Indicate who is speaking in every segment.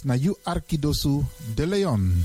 Speaker 1: Dis na Arkidosu de Leon.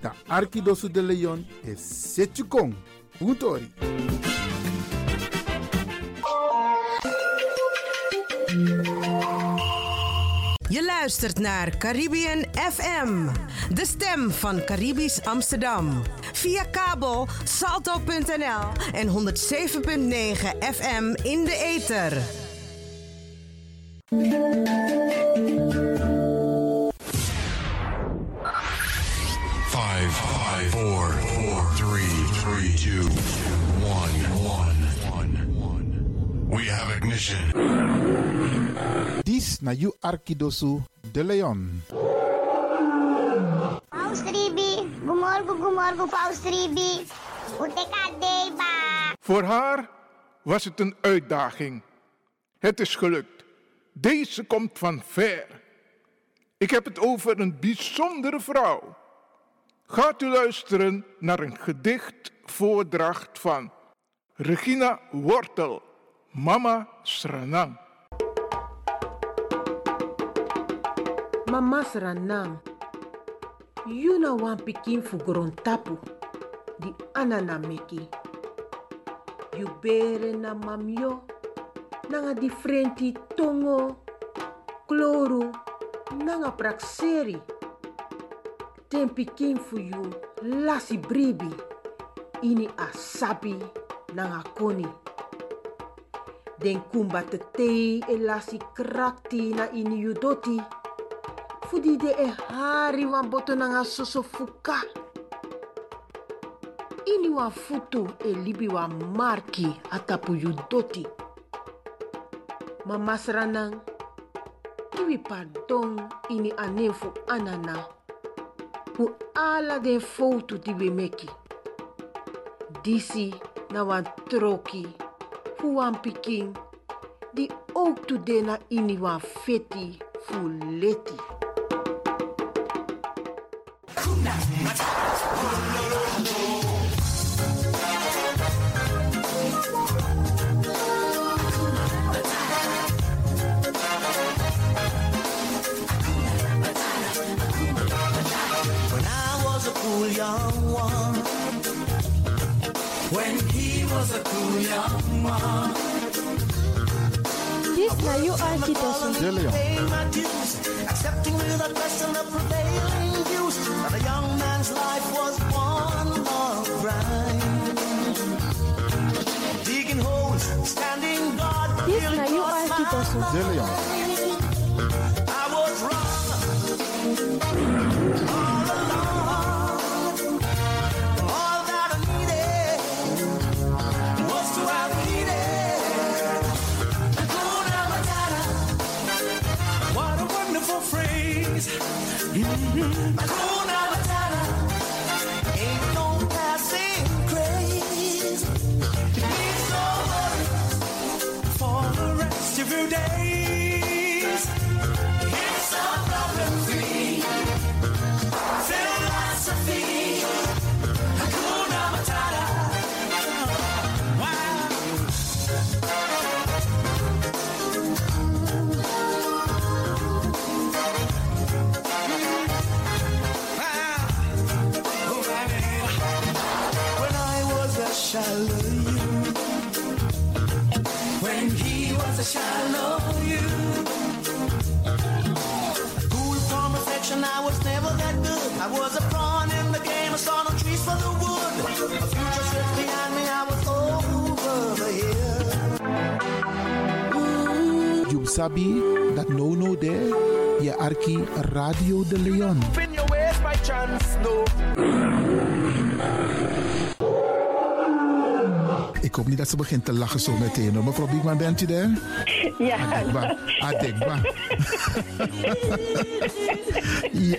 Speaker 2: Da Arkidosu de Leon e Setchukong. Utori.
Speaker 3: Je luistert naar Caribbean FM, de stem van Caribisch Amsterdam. Via kabel salto.nl en 107.9 FM in de ether.
Speaker 4: Five, five, four, four, three, three, two, one, one, one, one. We have ignition.
Speaker 1: Dis na you Arkidosu de Leon.
Speaker 5: Paus Ribi, gumorgo gumorgo Paus Ribi. Uteka deba.
Speaker 6: Voor haar was het een uitdaging. Het is gelukt. Deze komt van ver. Ik heb het over een bijzondere vrouw. Gaat u luisteren naar een gedichtvoordracht van Regina Wortel, Mama Sranang.
Speaker 7: Mama Sranang, you na wan pikin fu tapu, di anana meki. You bere na mamyo, nanga differenti tongo, kloru, nanga prakseri. Ten pikin fu you lasi bribi, ini asabi nanga koni. Den kumba te e lasi krakti na ini you doti. E hari wan boto nanga. Ini wan futu e libi wan marki atapu you doti. Sranang, iwi pardon ini fu anana. Fu ala den foto di we meki. Disi na wan troki, fu wan pikin, di ook tu de na ini wan feti fu leti.
Speaker 8: When
Speaker 9: Песня You
Speaker 1: Are Китасон.
Speaker 8: Делион. Accepting with the best and the prevailing views But a young man's life was one long grind Digging holes, standing guard Песня You Are Китасон. Делион. Mhm. Hakuna Matata. Ain't no passing craze. Need no worries for the rest of your days. He was a shallow you, cool from affection, I was never that good. I was a pawn in the game, I saw no trees for the wood. A future slipped behind me, I was over hill.
Speaker 2: You sabi dat no no there. Je Arki Radio de Leon.
Speaker 8: Spin your ways by chance, no.
Speaker 2: Hoop niet dat ze begint te lachen zo meteen. hoor. Mevrouw Biekman, bent u daar?
Speaker 3: Ja.
Speaker 2: Adekba. Adekba. ja.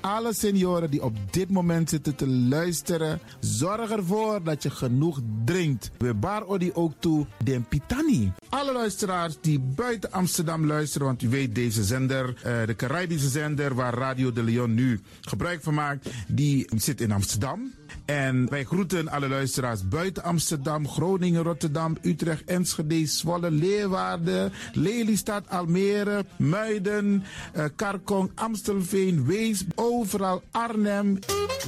Speaker 2: Alle senioren die op dit moment zitten te luisteren, zorg ervoor dat je genoeg drinkt. We bar odi ook toe den pitani. Alle luisteraars die buiten Amsterdam luisteren, want u weet deze zender, eh, de Caribische zender waar Radio de Leon nu gebruik van maakt, die zit in Amsterdam. En wij groeten alle luisteraars buiten Amsterdam, Groningen, Rotterdam, Utrecht, Enschede, Zwolle, Leeuwarden, Lelystad, Almere, Muiden, eh, Karkong, Amstelveen, Wees, overal Arnhem,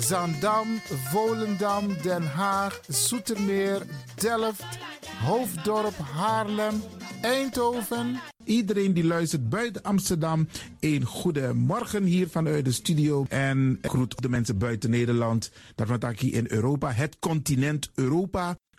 Speaker 2: Zandam, Volendam, Den Haag, Zoetermeer, Delft, Hoofddorp, Haarlem, Eindhoven. Iedereen die luistert buiten Amsterdam, een goede morgen hier vanuit de studio. En groet de mensen buiten Nederland, dat hier in Europa, het continent Europa.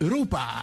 Speaker 2: Europa.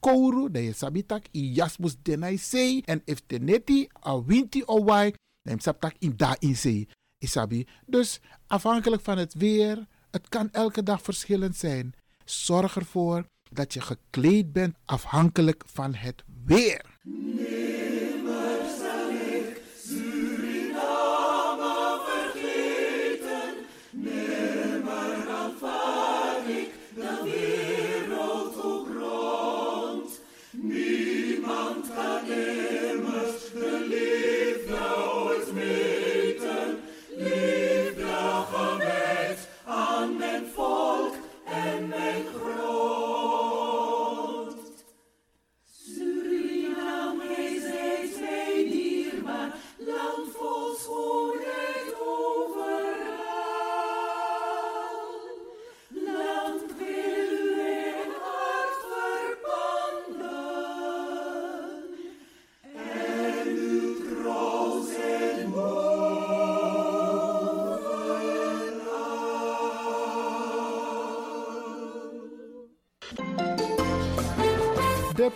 Speaker 2: kouru, dan je sabitak i jasmus denai sei. En if a winti o dan sabtak in da in sei. Isabi. Dus afhankelijk van het weer, het kan elke dag verschillend zijn. Zorg ervoor dat je gekleed bent afhankelijk van het weer.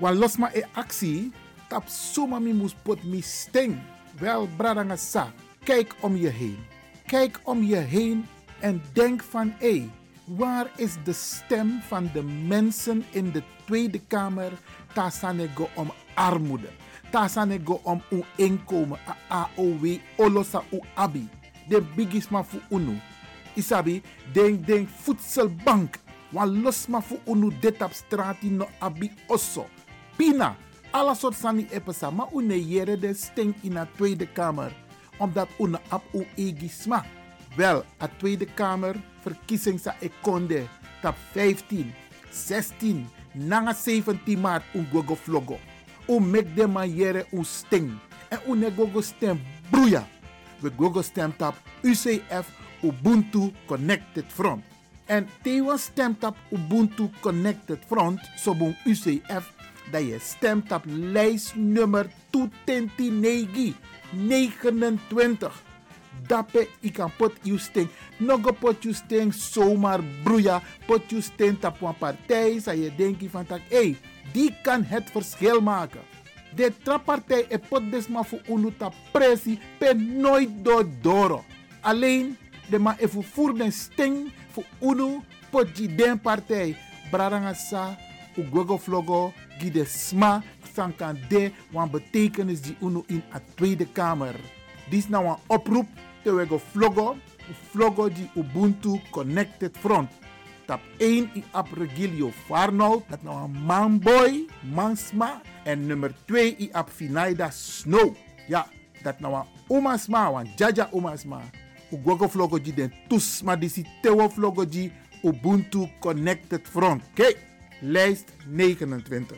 Speaker 2: Wan los ma e actie, tap suma mi mus pot mi sting. Wel, bradanga sa, kijk om je heen. Kijk om je heen en denk van, hé, waar is de stem van de mensen in de Tweede Kamer? Tasanego om armoede. Tasanego om uw inkomen, a AOW, olosa u abi. De bigisma fu unu. Isabi, denk, denk, voedselbank. Wan los ma fu unu dit op straat no abi osso. Pina, alle soort sani epesa, maar une jere de stink in de Tweede Kamer. Omdat une ap u egisma. Wel, a Tweede Kamer verkiezing sa ekonde tap 15, 16, nanga 17 maart un gogo vlogo. U mek de man jere u sting. En une gogo stem broeia. We gogo stem tap UCF Ubuntu Connected Front. En tewa stemt op Ubuntu Connected Front, sobon UCF, dat je stemt op lijstnummer 229 29. Dape ik kan pot you sting. Nog pot you sting zomaar broeia. Pot you sting op een partij. Zou je denken van tak, hey, die kan het verschil maken. De trappartij e pot desma voor unu ta pressie per nooit door doro. Alleen de ma even voer den sting voor unu pot die den partij. Brarangasa, u gogo vlogo, gide sma, sankan de, wan betekenis die unu in a Tweede Kamer. Dit is nou een oproep te wego vlogo, vlogo die Ubuntu Connected Front. Tap 1 i ap Regilio Farnold, dat nou een manboy, mansma. En nummer 2 i ap Finaida Snow. Ja, dat nou een omasma, wan jaja omasma. U gogo vlogo die den tusma disi tewo vlogo die Ubuntu Connected Front. Kijk, lijst 29.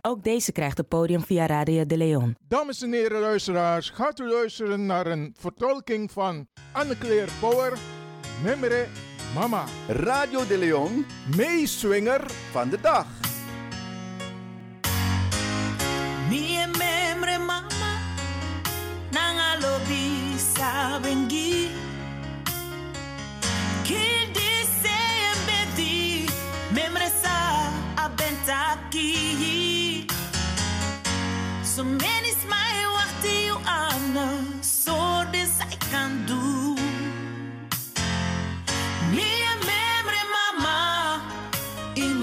Speaker 6: Ook deze krijgt het podium via Radio de Leon.
Speaker 10: Dames en heren luisteraars, gaat u luisteren naar een vertolking van Anne-Claire Power, Memre Mama.
Speaker 11: Radio de Leon,
Speaker 10: meeswinger
Speaker 11: van de dag.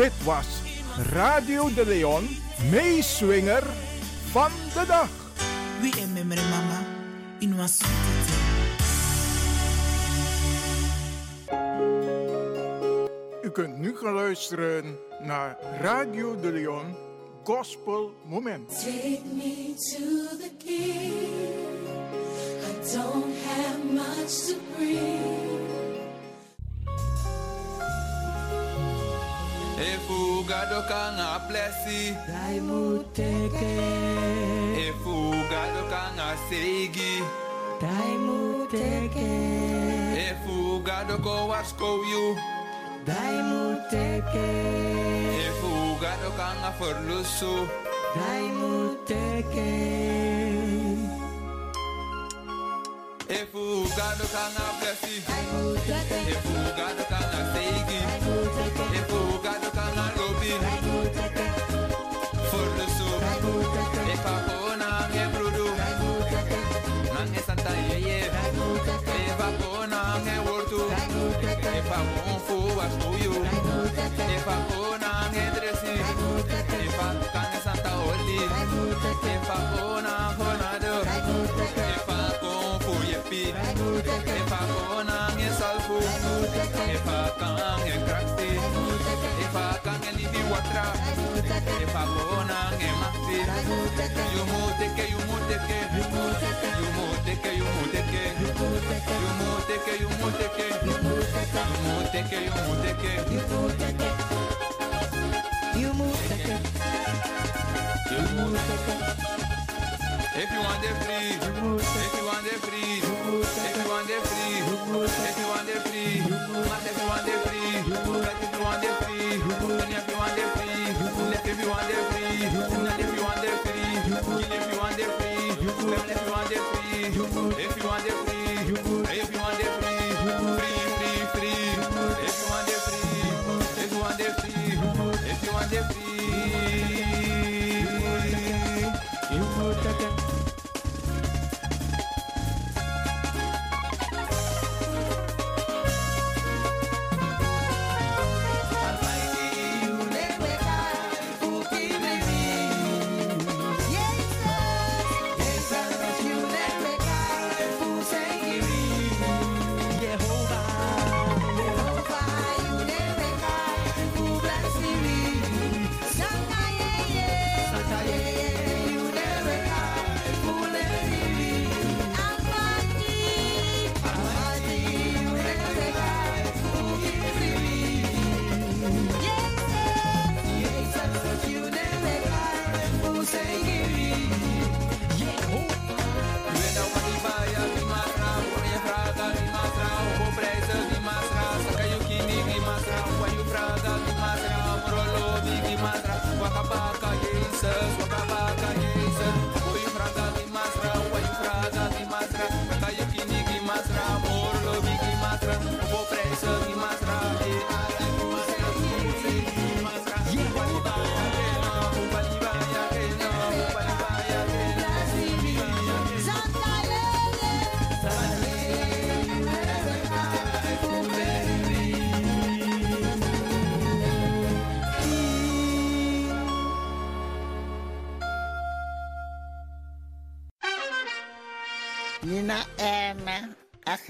Speaker 10: Dit was Radio de Leon, meeswinger van de dag.
Speaker 8: We and memory mama, in sweetie.
Speaker 10: U kunt nu gaan luisteren naar Radio de Leon Gospel Moment.
Speaker 12: Take me to the king. I don't have much to bring.
Speaker 13: efuga dokanga
Speaker 12: blessi daimuteke
Speaker 13: efuga dokanga seigi.
Speaker 12: Daimuteke
Speaker 13: efuga doko wasko you
Speaker 12: daimuteke
Speaker 13: efuga dokanga forlusu. Daimuteke efuga dokanga blessi daimuteke efuga dokanga Tepa ona Endresi Tepa Cane Santa Oli Tepa ona Ronaldo Tepa con Fuyepi Tepa ona Salvo Tepa Can en Craxi Tepa Can en Libi Watra Tepa ona en Maxi Yumuteke Yumuteke Yumuteke Yumuteke Yumuteke Yumuteke
Speaker 12: Yumuteke Yumuteke
Speaker 13: Yumuteke Yumuteke If you want it free, if you want it free, if you want it free, if you want it free, but if you want it free, but if you want it free, then if you want it free, let if you want it free, not if you want it free, if you want it free, if you want it free, if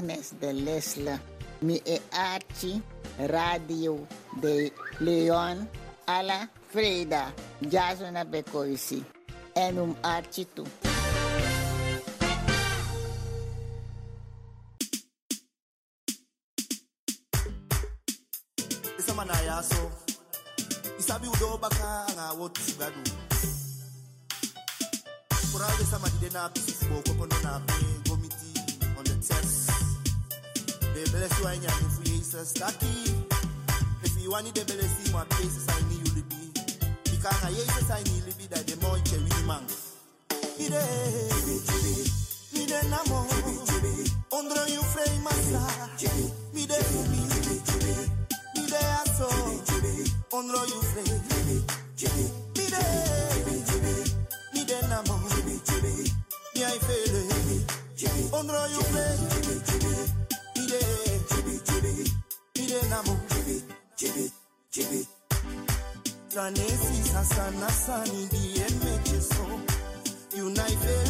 Speaker 14: Agnes de Lesla, Archie, Radio de Leon, Ala Freda,
Speaker 15: Jasona Becoisi, Enum Artitu. Samana sugadu. Na na gomiti, on the test. De bless you anya ni fu Jesus taki. If you want the bless you my places I need you libi. Because I Jesus I need libi that the more you we man. Ide mi de namo. Ondro you frame masa. Mi de mi mi de aso. Ondro you frame. Mi de mi de namo. Mi ai fele. Ondro you frame. Mi de mi de namo. Tranesi sasa nasani di emecheso. Unaifele bikagaru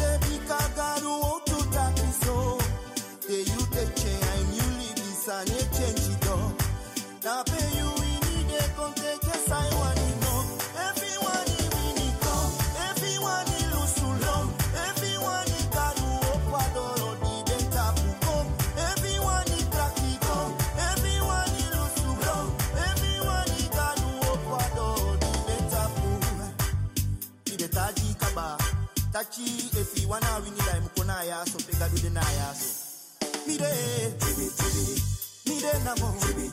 Speaker 15: so,
Speaker 8: figure do deny us. Me there,
Speaker 15: me there, me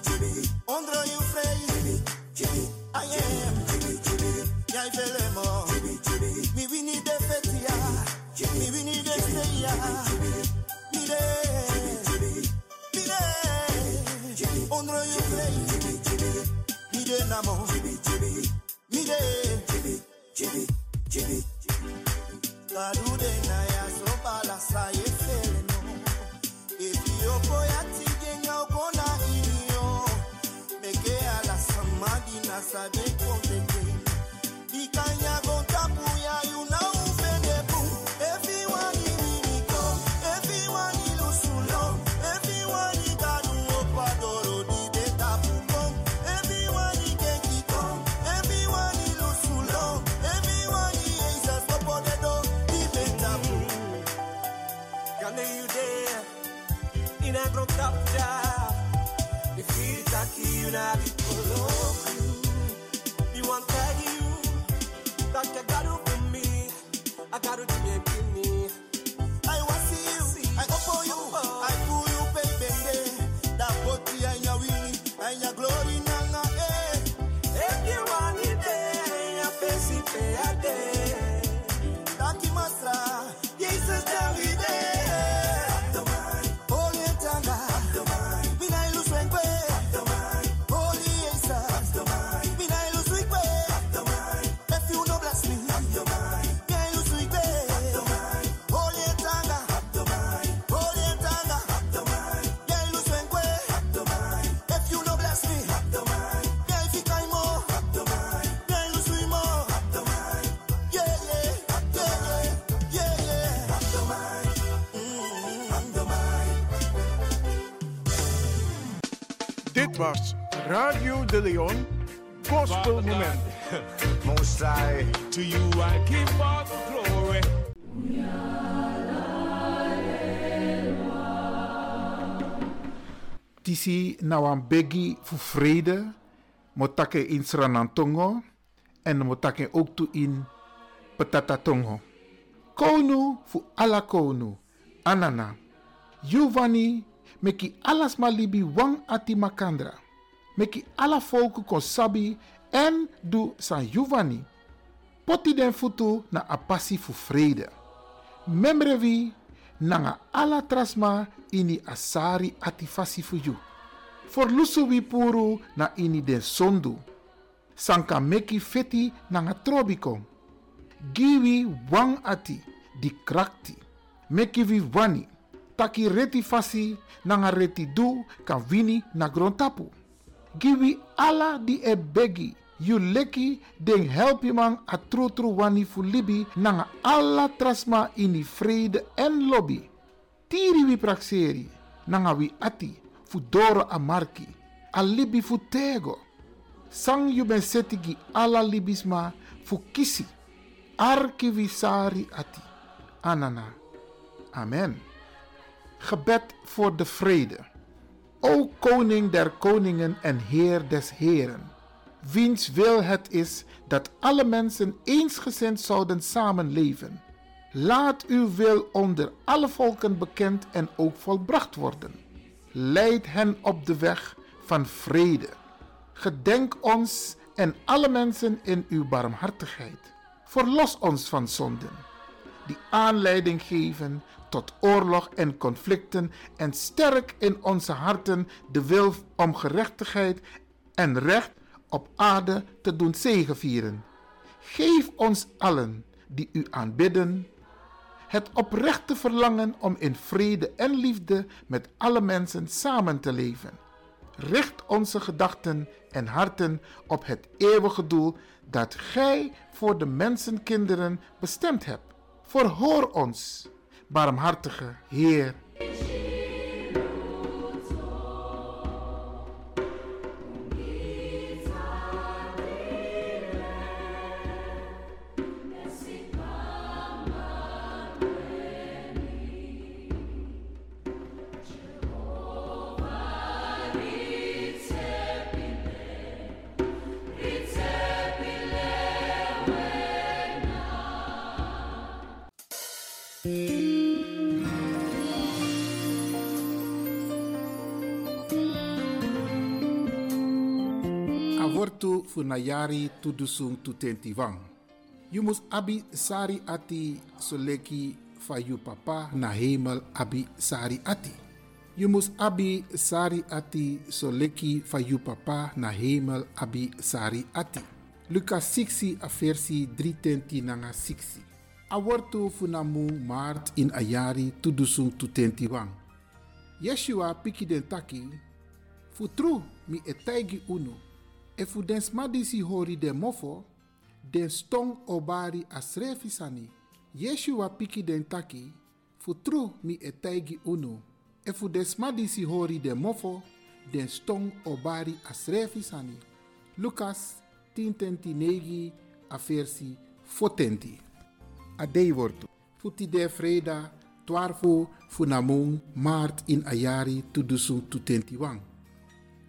Speaker 10: was Radio de Leon Gospel Moment.
Speaker 16: Most High, to you I give all the glory.
Speaker 2: Tisi na wan begi fu vrede. Motake in Sranantongo. En motake ook toe in Petatatongo. Konu fu ala konu. Anana. Giovanni meki alas malibi wang ati makandra. Meki ala volken kon sabi en du san Giovanni. Poti den futu na apasi fu vrede. Memrevi nanga ala trasma ini asari ati fasi fu. For lusu wi puru na ini den sondu. Sanka meki feti nanga trobiko. Giwi wang ati di krakti. Meki vi wani. Taki reti fasi nanga reti du kan wini na grontapu. Giwi ala di e begi. You leki den help man a tru tru wani fu libi nanga alla trasma ini vrede en lobby. tiri wi prakseri nanga wi ati fu doro a marki a libi tego sang yu ben setigi ala libisma fu kisi arki wi sari ati anana amen gebed voor de vrede o koning der koningen en heer des heren wiens wil het is dat alle mensen eensgezind zouden samenleven. Laat uw wil onder alle volken bekend en ook volbracht worden. Leid hen op de weg van vrede. Gedenk ons en alle mensen in uw barmhartigheid. Verlos ons van zonden, die aanleiding geven tot oorlog en conflicten en sterk in onze harten de wil om gerechtigheid en recht op aarde te doen zegevieren. Geef ons allen die u aanbidden het oprechte verlangen om in vrede en liefde met alle mensen samen te leven. Richt onze gedachten en harten op het eeuwige doel dat Gij voor de mensenkinderen bestemd hebt. Verhoor ons, barmhartige Heer. Avortu funayari tudusung tutentiwang. You mus abi sari ati soleki fa you papa na hemel abi sari ati. You mus abi sari ati soleki fa you papa na hemel abi sari ati. Lucas 6 a versi 3 nanga 6. Awortu funamu maart in ayari tudusung tutentiwang. Yeshua piki den taki, futru mi etaigi unu e fu den smadisi hori de mofo, den stong obari asrefisani. Yeshua piki den taki, fu tru mi etaigi unu. E fu den smadisi hori de mofo, den stong obari asrefisani. Lucas 10:9 a versi 40. A dei wortu. Futi de freda, twarfo funamung maart in ayari tudusu tutentiwang.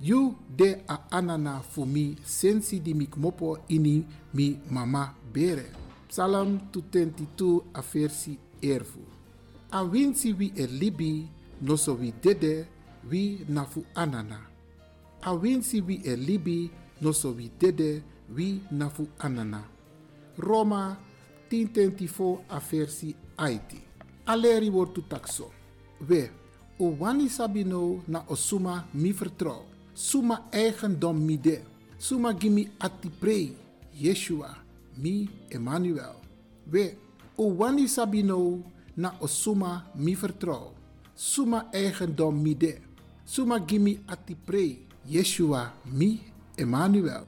Speaker 2: You de a anana fu mi sensi di mik mopo ini mi mama bere. Psalm 222 a versi erfu. A winsi wi e libi no so wi dede wi na fu anana. A winsi wi e libi no so wi dede wi na fu anana. Roma 1024 a versi aiti. Aleri wortu takso. We, o wani sabino na osuma mi vertrouw. Suma eigendom mi de. Suma gimi atiprei. Yeshua, mi Emmanuel. We, o wani sabino na osuma mi vertrouw. Suma eigendom mi de. Suma gimi atiprei. Yeshua, mi Emmanuel.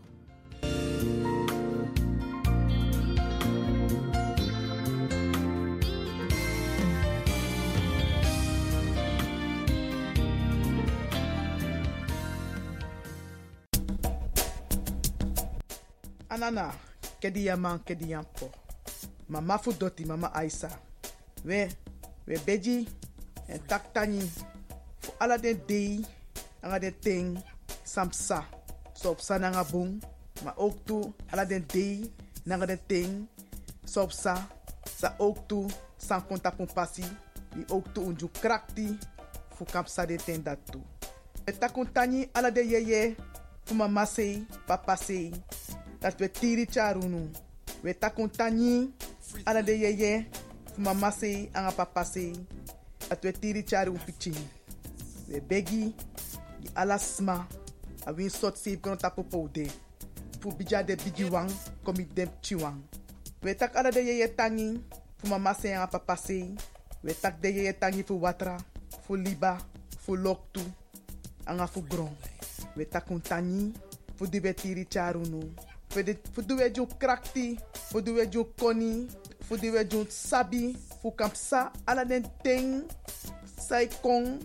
Speaker 17: Anana, kedi yaman. Mama fu doti mama Aisa. We, we beji en tak tani. Fu ala den dei, anga den ting, samsa. So op sa nanga ma ook tu ala den dei, nanga den ting, so op sa. Sa ook tu, san konta pasi. Di ook tu unju krakti, fu kamp sa den ten dat tu. E takuntani ala de yeye, fu mama sei, papa sei. Dat we tiri charunu. We takun tani ala de yeye mama se anga papa se dat we tiri charu pichi. We begi di ala sma a win sot se kono tapo poude. Fu bija de bigi wang komi dem chiwang. We tak ala de yeye tangi fu mama se anga papa se. We tak de yeye tangi fu watra, fu liba, fu loktu, anga fu gron. We takun tani fu charunu. Fu du we jun krakti fu du we jun koni fu du we jun sabi fu kamp sa ala den ting sai kong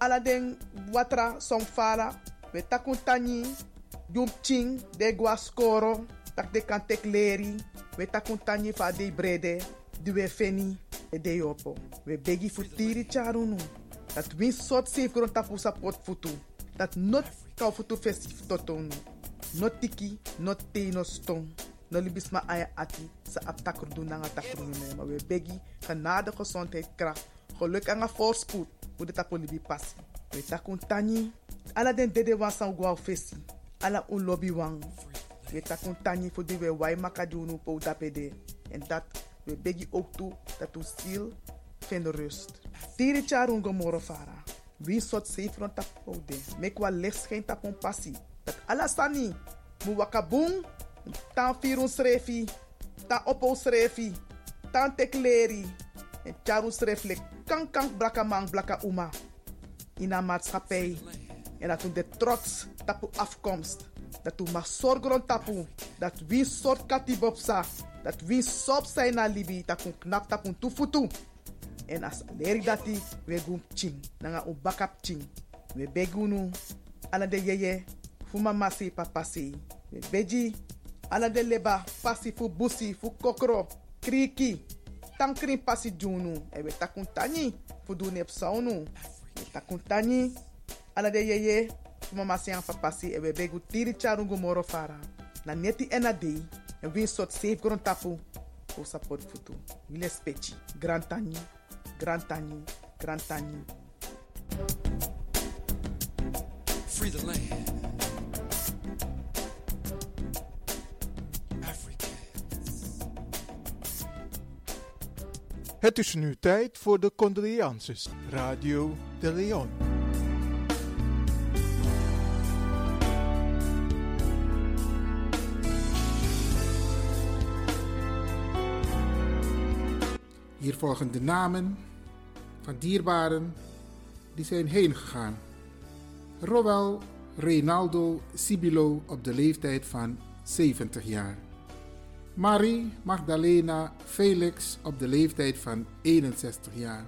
Speaker 17: ala den watra somfara we takun tani jum ching de guascoro tak de kan tek leri we takun tani fa de brede di we feni e de yopo we begi futiri charunu dat win sort safe gron tapu support futu dat not kau futu festif totonu not tiki not te no stong no libis ma aya ati sa ap doen nanga ne maar we begi genade gezondheid kracht geluk en voorspoed hoe de tapu libi passi we takun tani ala den dede wan san gwa fesi. Ala un lobby wan we takun tani voor die we wai makadunu po tapede en dat we begi ook toe dat u ziel vindt rust. Tiri charun gomoro fara. Wie sot sefron tapu de. Mek wa licht geen tapon passi dat ala sani mu tan firun srefi tan opo srefi tan tekleri en charu sreflek kan kan blaka man blaka uma. In een maatschappij en dat we de trots tapu afkomst dat we mag zorgen tapu dat wie soort katibopsa dat wie sop zijn na libi dat we knap tufutu. En as leri dati we gum ching nanga u bakap ching we begunu ala de yeye fu mama si papa si we beji ala de leba pasi fu busi fu kokro kriki. Tankrin pasi junu e we takun tani fu du nep saunu we takun tani ala de yeye fu mama si an papa si e we begu tiri charungu moro fara. Na neti ena dei en win sot safe gron tapu fu support futu wile speci grand tani grand tani tani.
Speaker 18: Free the land.
Speaker 6: Het is nu tijd voor de condolences. Radio de Leon.
Speaker 2: Hier volgen de namen van dierbaren die zijn heen gegaan. Rowel Reynaldo Sibilo op de leeftijd van 70 jaar. Marie Magdalena Felix op de leeftijd van 61 jaar.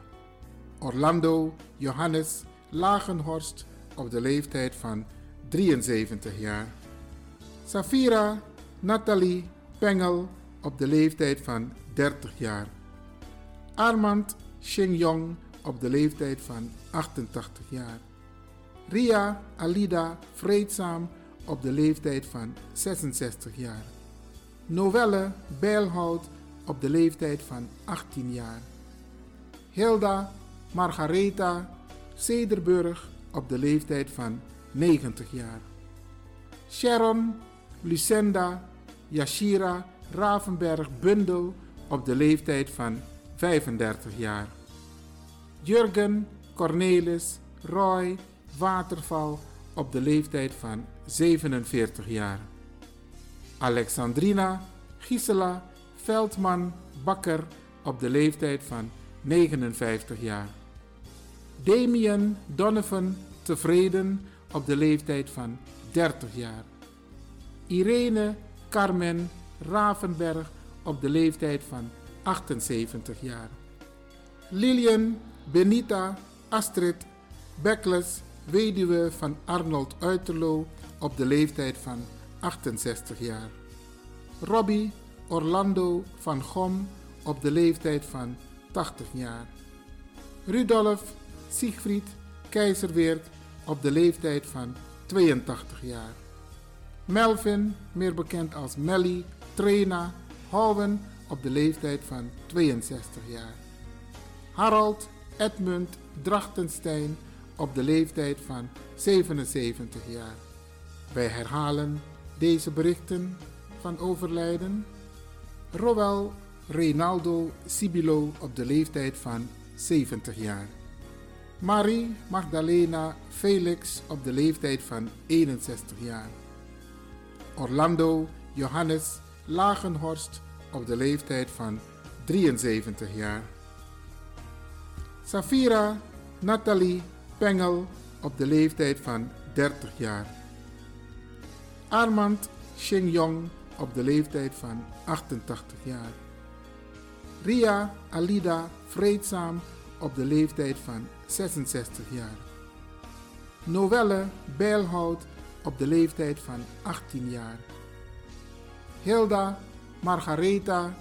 Speaker 2: Orlando Johannes Lagenhorst op de leeftijd van 73 jaar. Safira Nathalie Pengel op de leeftijd van 30 jaar. Armand Shin-Yong op de leeftijd van 88 jaar. Ria Alida Vreedzaam op de leeftijd van 66 jaar. Novelle Bijlhout op de leeftijd van 18 jaar. Hilda Margaretha Cederburg op de leeftijd van 90 jaar. Sharon Lucenda Yashira Ravenberg Bundel op de leeftijd van 35 jaar. Jurgen Cornelis Roy Waterval op de leeftijd van 47 jaar. Alexandrina Gisela Veldman Bakker op de leeftijd van 59 jaar. Damien Donovan Tevreden op de leeftijd van 30 jaar. Irene Carmen Ravenberg op de leeftijd van 78 jaar. Lilian Benita Astrid Beckles, weduwe van Arnold Uiterlo op de leeftijd van 68 jaar. Robbie Orlando van Gom op de leeftijd van 80 jaar. Rudolf Siegfried Keizerweert op de leeftijd van 82 jaar. Melvin, meer bekend als Melly Trena Houwen op de leeftijd van 62 jaar. Harald Edmund Drachtenstein op de leeftijd van 77 jaar. Wij herhalen deze berichten van overlijden. Rowel Reynaldo Sibilo op de leeftijd van 70 jaar. Marie Magdalena Felix op de leeftijd van 61 jaar. Orlando Johannes Lagenhorst op de leeftijd van 73 jaar. Safira Nathalie Pengel op de leeftijd van 30 jaar. Armand Shin-Yong op de leeftijd van 88 jaar. Ria Alida Vreedzaam op de leeftijd van 66 jaar. Novelle Bijlhout op de leeftijd van 18 jaar. Hilda Margaretha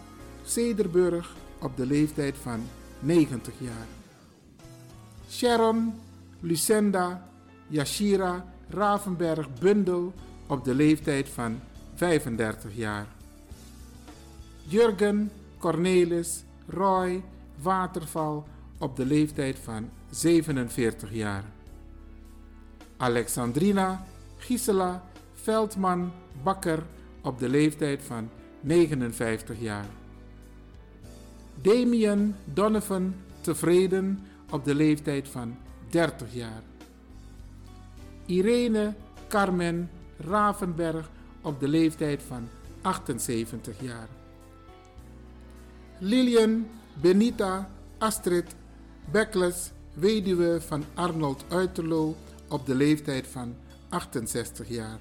Speaker 2: Cederburg op de leeftijd van 90 jaar. Sharon Lucenda Yashira Ravenberg Bundel op de leeftijd van 35 jaar. Jurgen Cornelis Roy Waterval op de leeftijd van 47 jaar. Alexandrina Gisela Veldman Bakker op de leeftijd van 59 jaar. Damien Donovan Tevreden op de leeftijd van 30 jaar. Irene Carmen Ravenberg op de leeftijd van 78 jaar. Lilian Benita Astrid Beckles, weduwe van Arnold Uiterlo op de leeftijd van 68 jaar.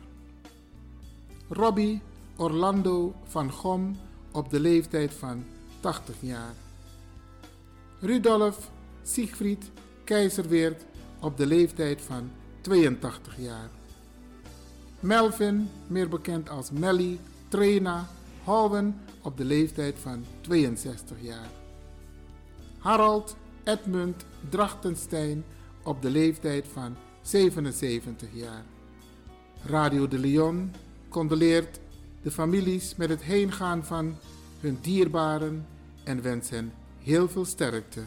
Speaker 2: Robbie Orlando van Gom op de leeftijd van 80 jaar. Rudolf Siegfried Keizerweert op de leeftijd van 82 jaar. Melvin, meer bekend als Melly Trena Howen op de leeftijd van 62 jaar. Harald Edmund Drachtenstein op de leeftijd van 77 jaar. Radio de Leon condoleert de families met het heengaan van hun dierbaren en wens hen heel veel sterkte.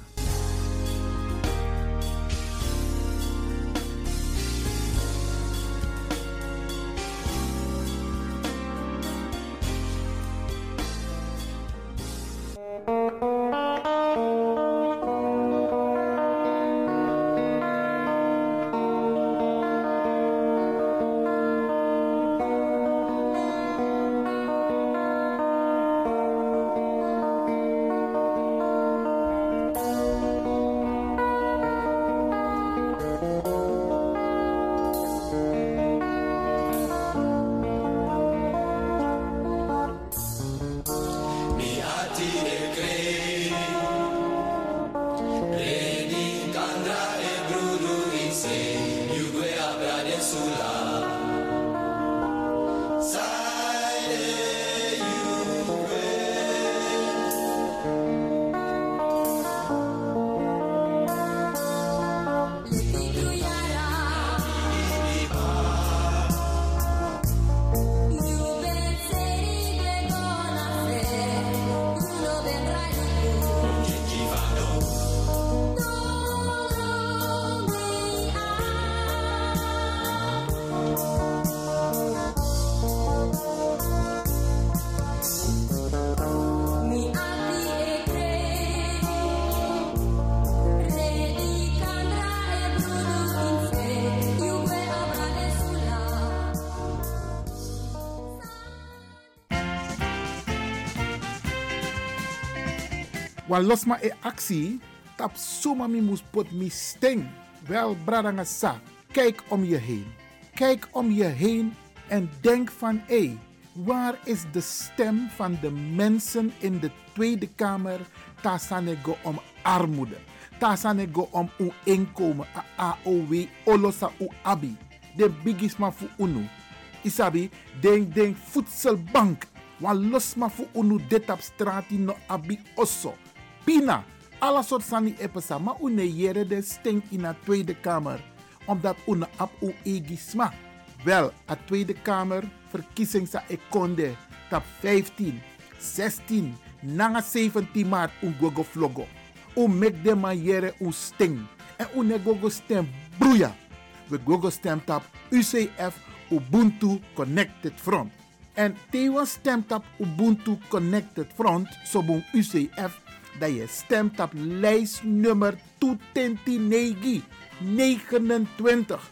Speaker 2: Wan losma e actie, tap suma mi mus pot mi sting. Wel, bradanga sa, kijk om je heen. Kijk om je heen en denk van, hé, waar is de stem van de mensen in de Tweede Kamer? Tasanego om armoede. Tasanego om uw inkomen, a AOW, olosa u abi. De bigisma fu unu. Isabi, denk, denk, voedselbank. Wan losma fu unu dit op straat no abi osso. Pina, alle soort sani epesa, maar une jere de stink in de Tweede Kamer. Omdat une ap u egisma. Wel, a Tweede Kamer verkiezing sa ekonde tap 15, 16, nanga 17 maart un gogo vlogo. U mek de man jere u sting. En une gogo stem broeia. We gogo stem tap UCF Ubuntu Connected Front. En tewa stemt op Ubuntu Connected Front, sobon UCF, dat je stemt op lijstnummer 229 29.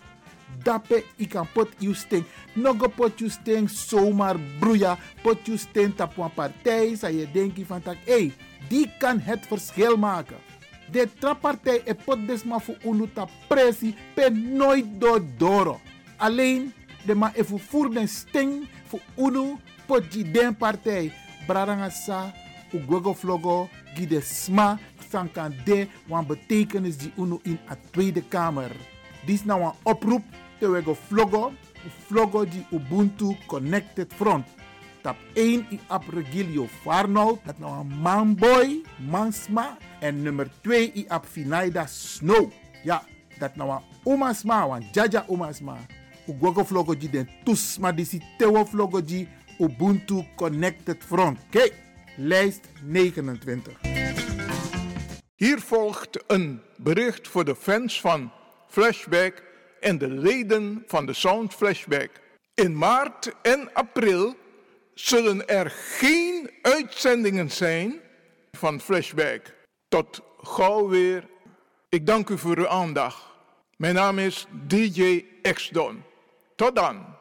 Speaker 2: Dape ik kan pot you sting. Nog pot you sting zomaar broeia. Pot you sting op een partij. Zou je denken van tak, hey, die kan het verschil maken. De trappartij e pot desma voor unu ta pressie pe nooit door doro. Alleen de ma even voer den sting voor unu pot die den partij. Braranga sa u gogo flogo gide sma san kan de wan betekenis die uno in a Tweede Kamer. Dit is nou een oproep te vlogo, vlogo die Ubuntu Connected Front. Tap 1 i ap Regilio Farnold, dat nou een manboy, mansma. En nummer 2 i ap Snow. Ja, dat nou een omasma, wan jaja omasma. Ugogo vlogo die den tusma disi tewo vlogo die Ubuntu Connected Front. Kijk, lijst 29.
Speaker 10: Hier volgt een bericht voor de fans van Flashback en de leden van de Sound Flashback. In maart en april zullen er geen uitzendingen zijn van Flashback. Tot gauw weer. Ik dank u voor uw aandacht. Mijn naam is DJ X-Don. Tot dan.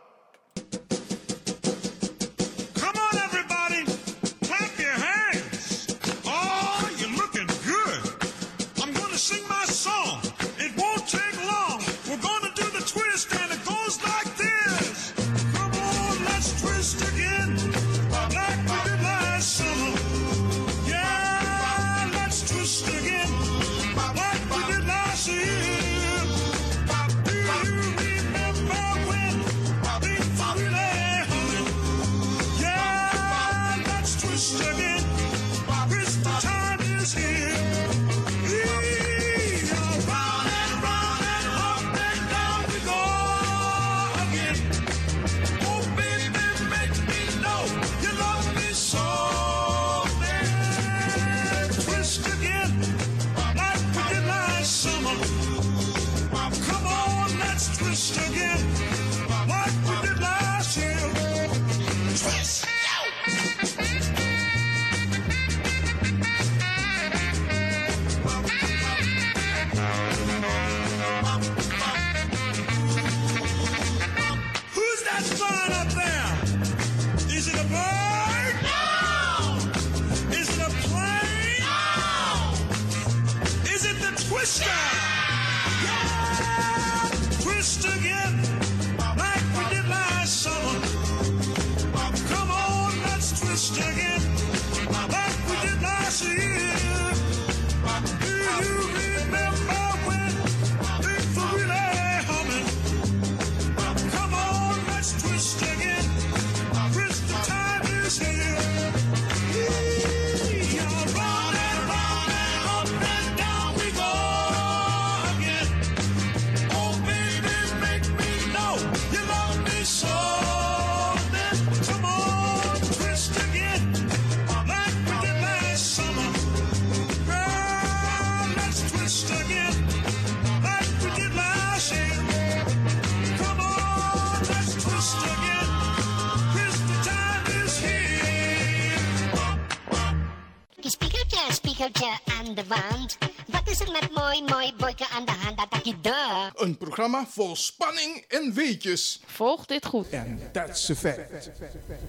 Speaker 5: Spiegeltje, aan de wand. Wat is er met mooi, mooi boyke aan de hand? Dat ik de.
Speaker 10: Een programma vol spanning en weetjes.
Speaker 9: Volg dit goed.
Speaker 10: En that's a fact.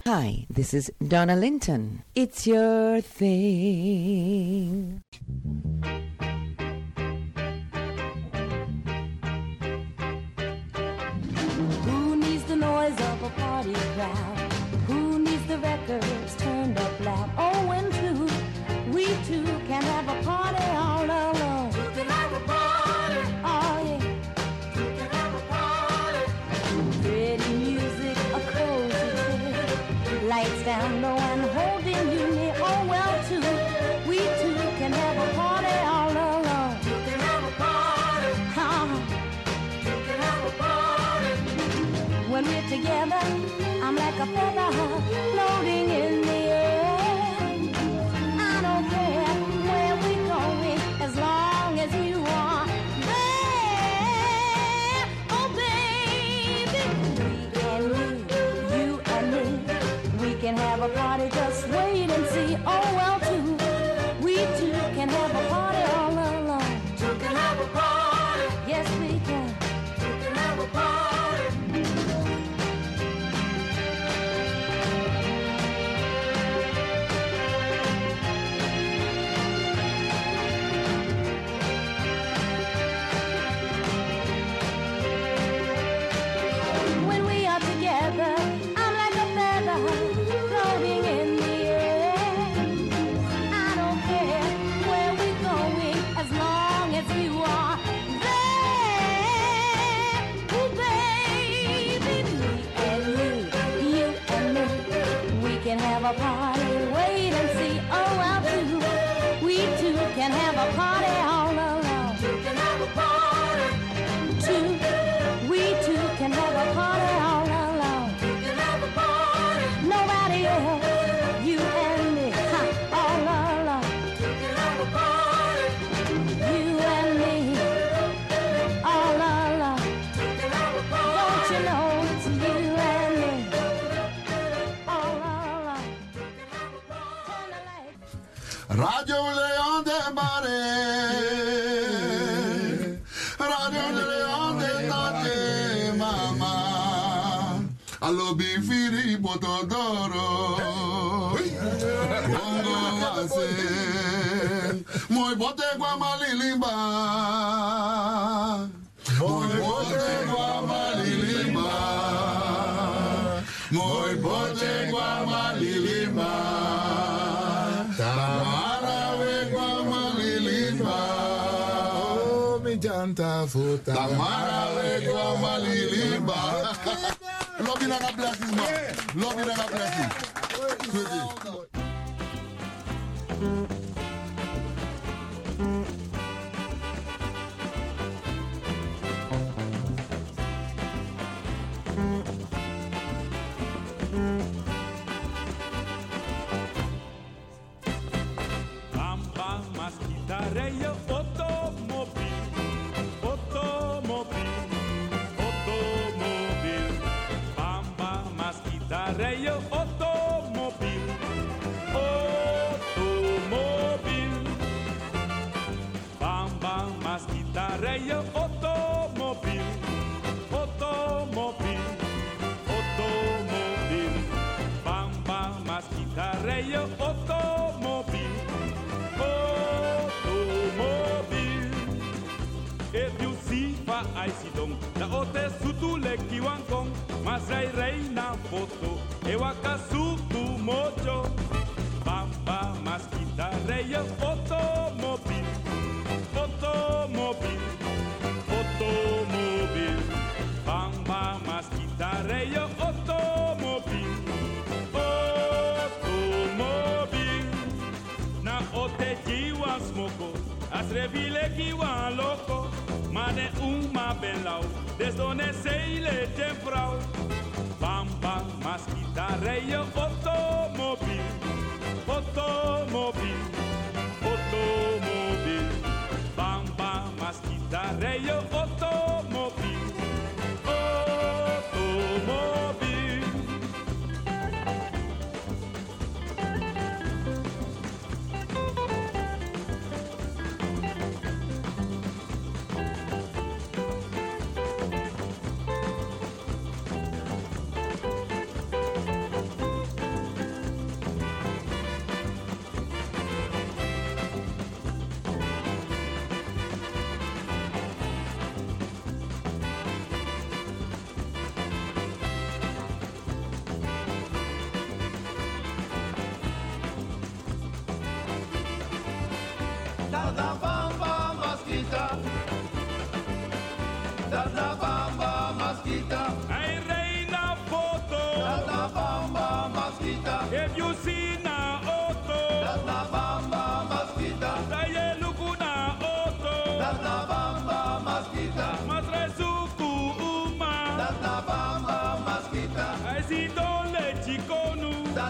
Speaker 19: Hi, this is Donna Linton. It's your thing.
Speaker 12: Who needs the noise of a party crowd? Who needs the records turned up loud? Oh, when two, can have a party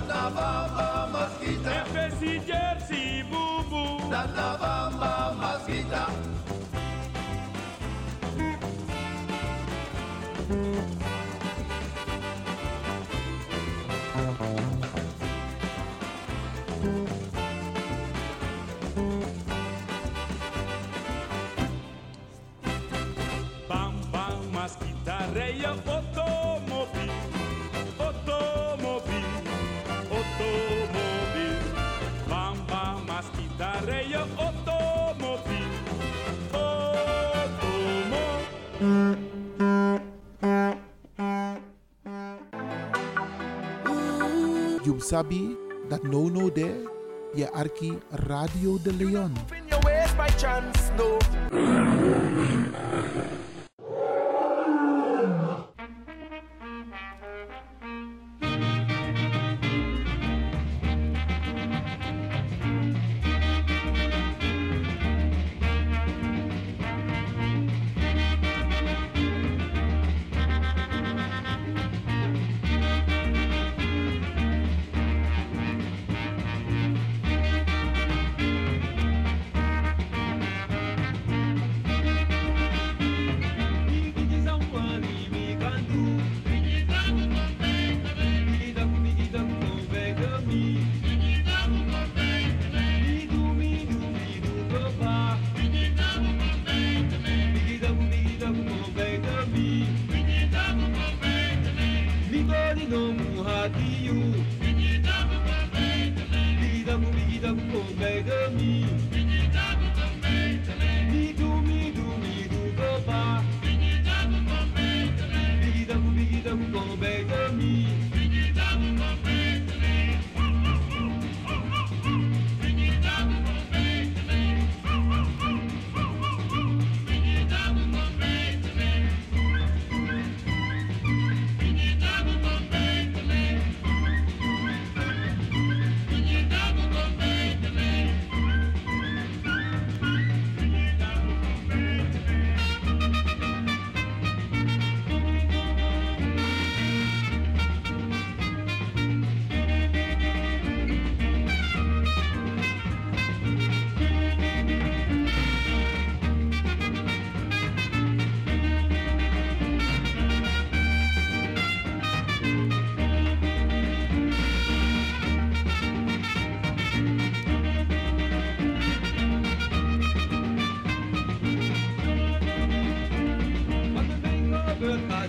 Speaker 13: Να βάμπα μας κοίτα Έπεσε η γεύση μπουμπου. Να βάμπα μας
Speaker 20: κοίτα. sabi that no no there, je arki Radio de Leon.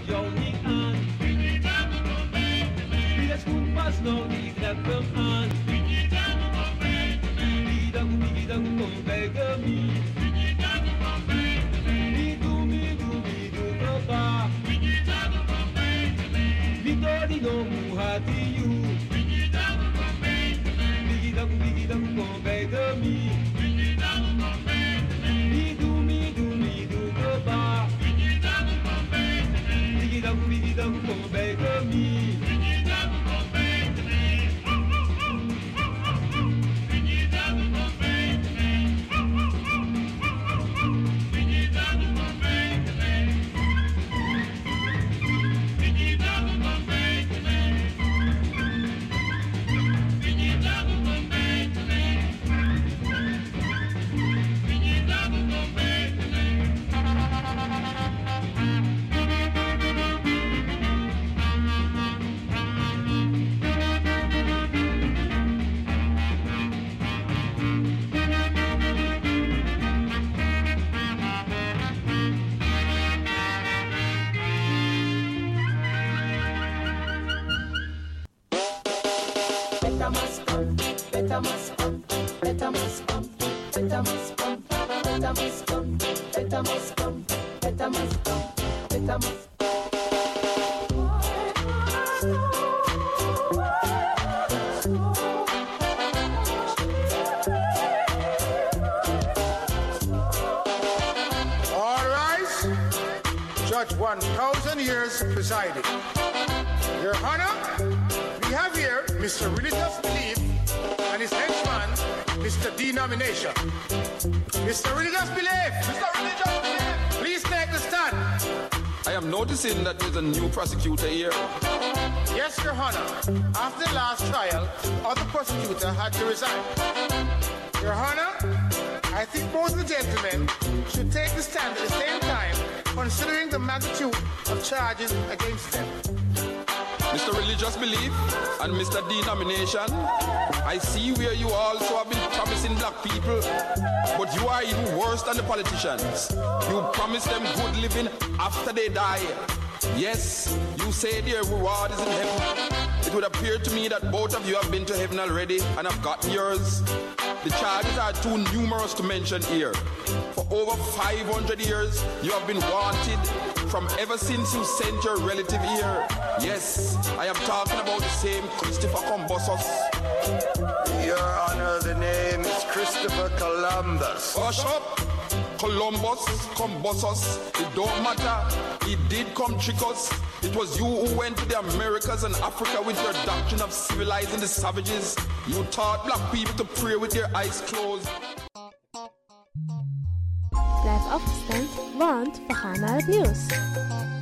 Speaker 21: Jou niet aan. Wie is goed pas nou, die treft hem aan. Biggie dango, biggie dango, kom bij me. Mi do, mi do, mi do, papa. Vitori no muhati you.
Speaker 22: Mr. Religious Belief and his henchman, Mr. Denomination. Mr. Religious Belief! Mr. Religious Belief! Please take the stand.
Speaker 23: I am noticing that there's a new prosecutor here.
Speaker 22: Yes, Your Honor. After the last trial, the other prosecutor had to resign. Your Honor, I think both the gentlemen should take the stand at the same time, considering the magnitude of charges against them.
Speaker 23: Mr. Religious Belief and Mr. Denomination, I see where you also have been promising black people, but you are even worse than the politicians. You promise them good living after they die. Yes, you say their reward is in heaven. It would appear to me that both of you have been to heaven already and have gotten yours. The charges are too numerous to mention here. For over 500 years, you have been wanted from ever since you sent your relative here. Yes, I am talking about the same Christopher Columbus.
Speaker 22: Your Honor, the name is Christopher Columbus.
Speaker 23: Oh, Hush up! Columbus, Combosos, it don't matter. He did come trick us. It was you who went to the Americas and Africa with your doctrine of civilizing the savages. You taught black people to pray with their eyes closed.
Speaker 9: Blijf afgestemd, want we gaan naar.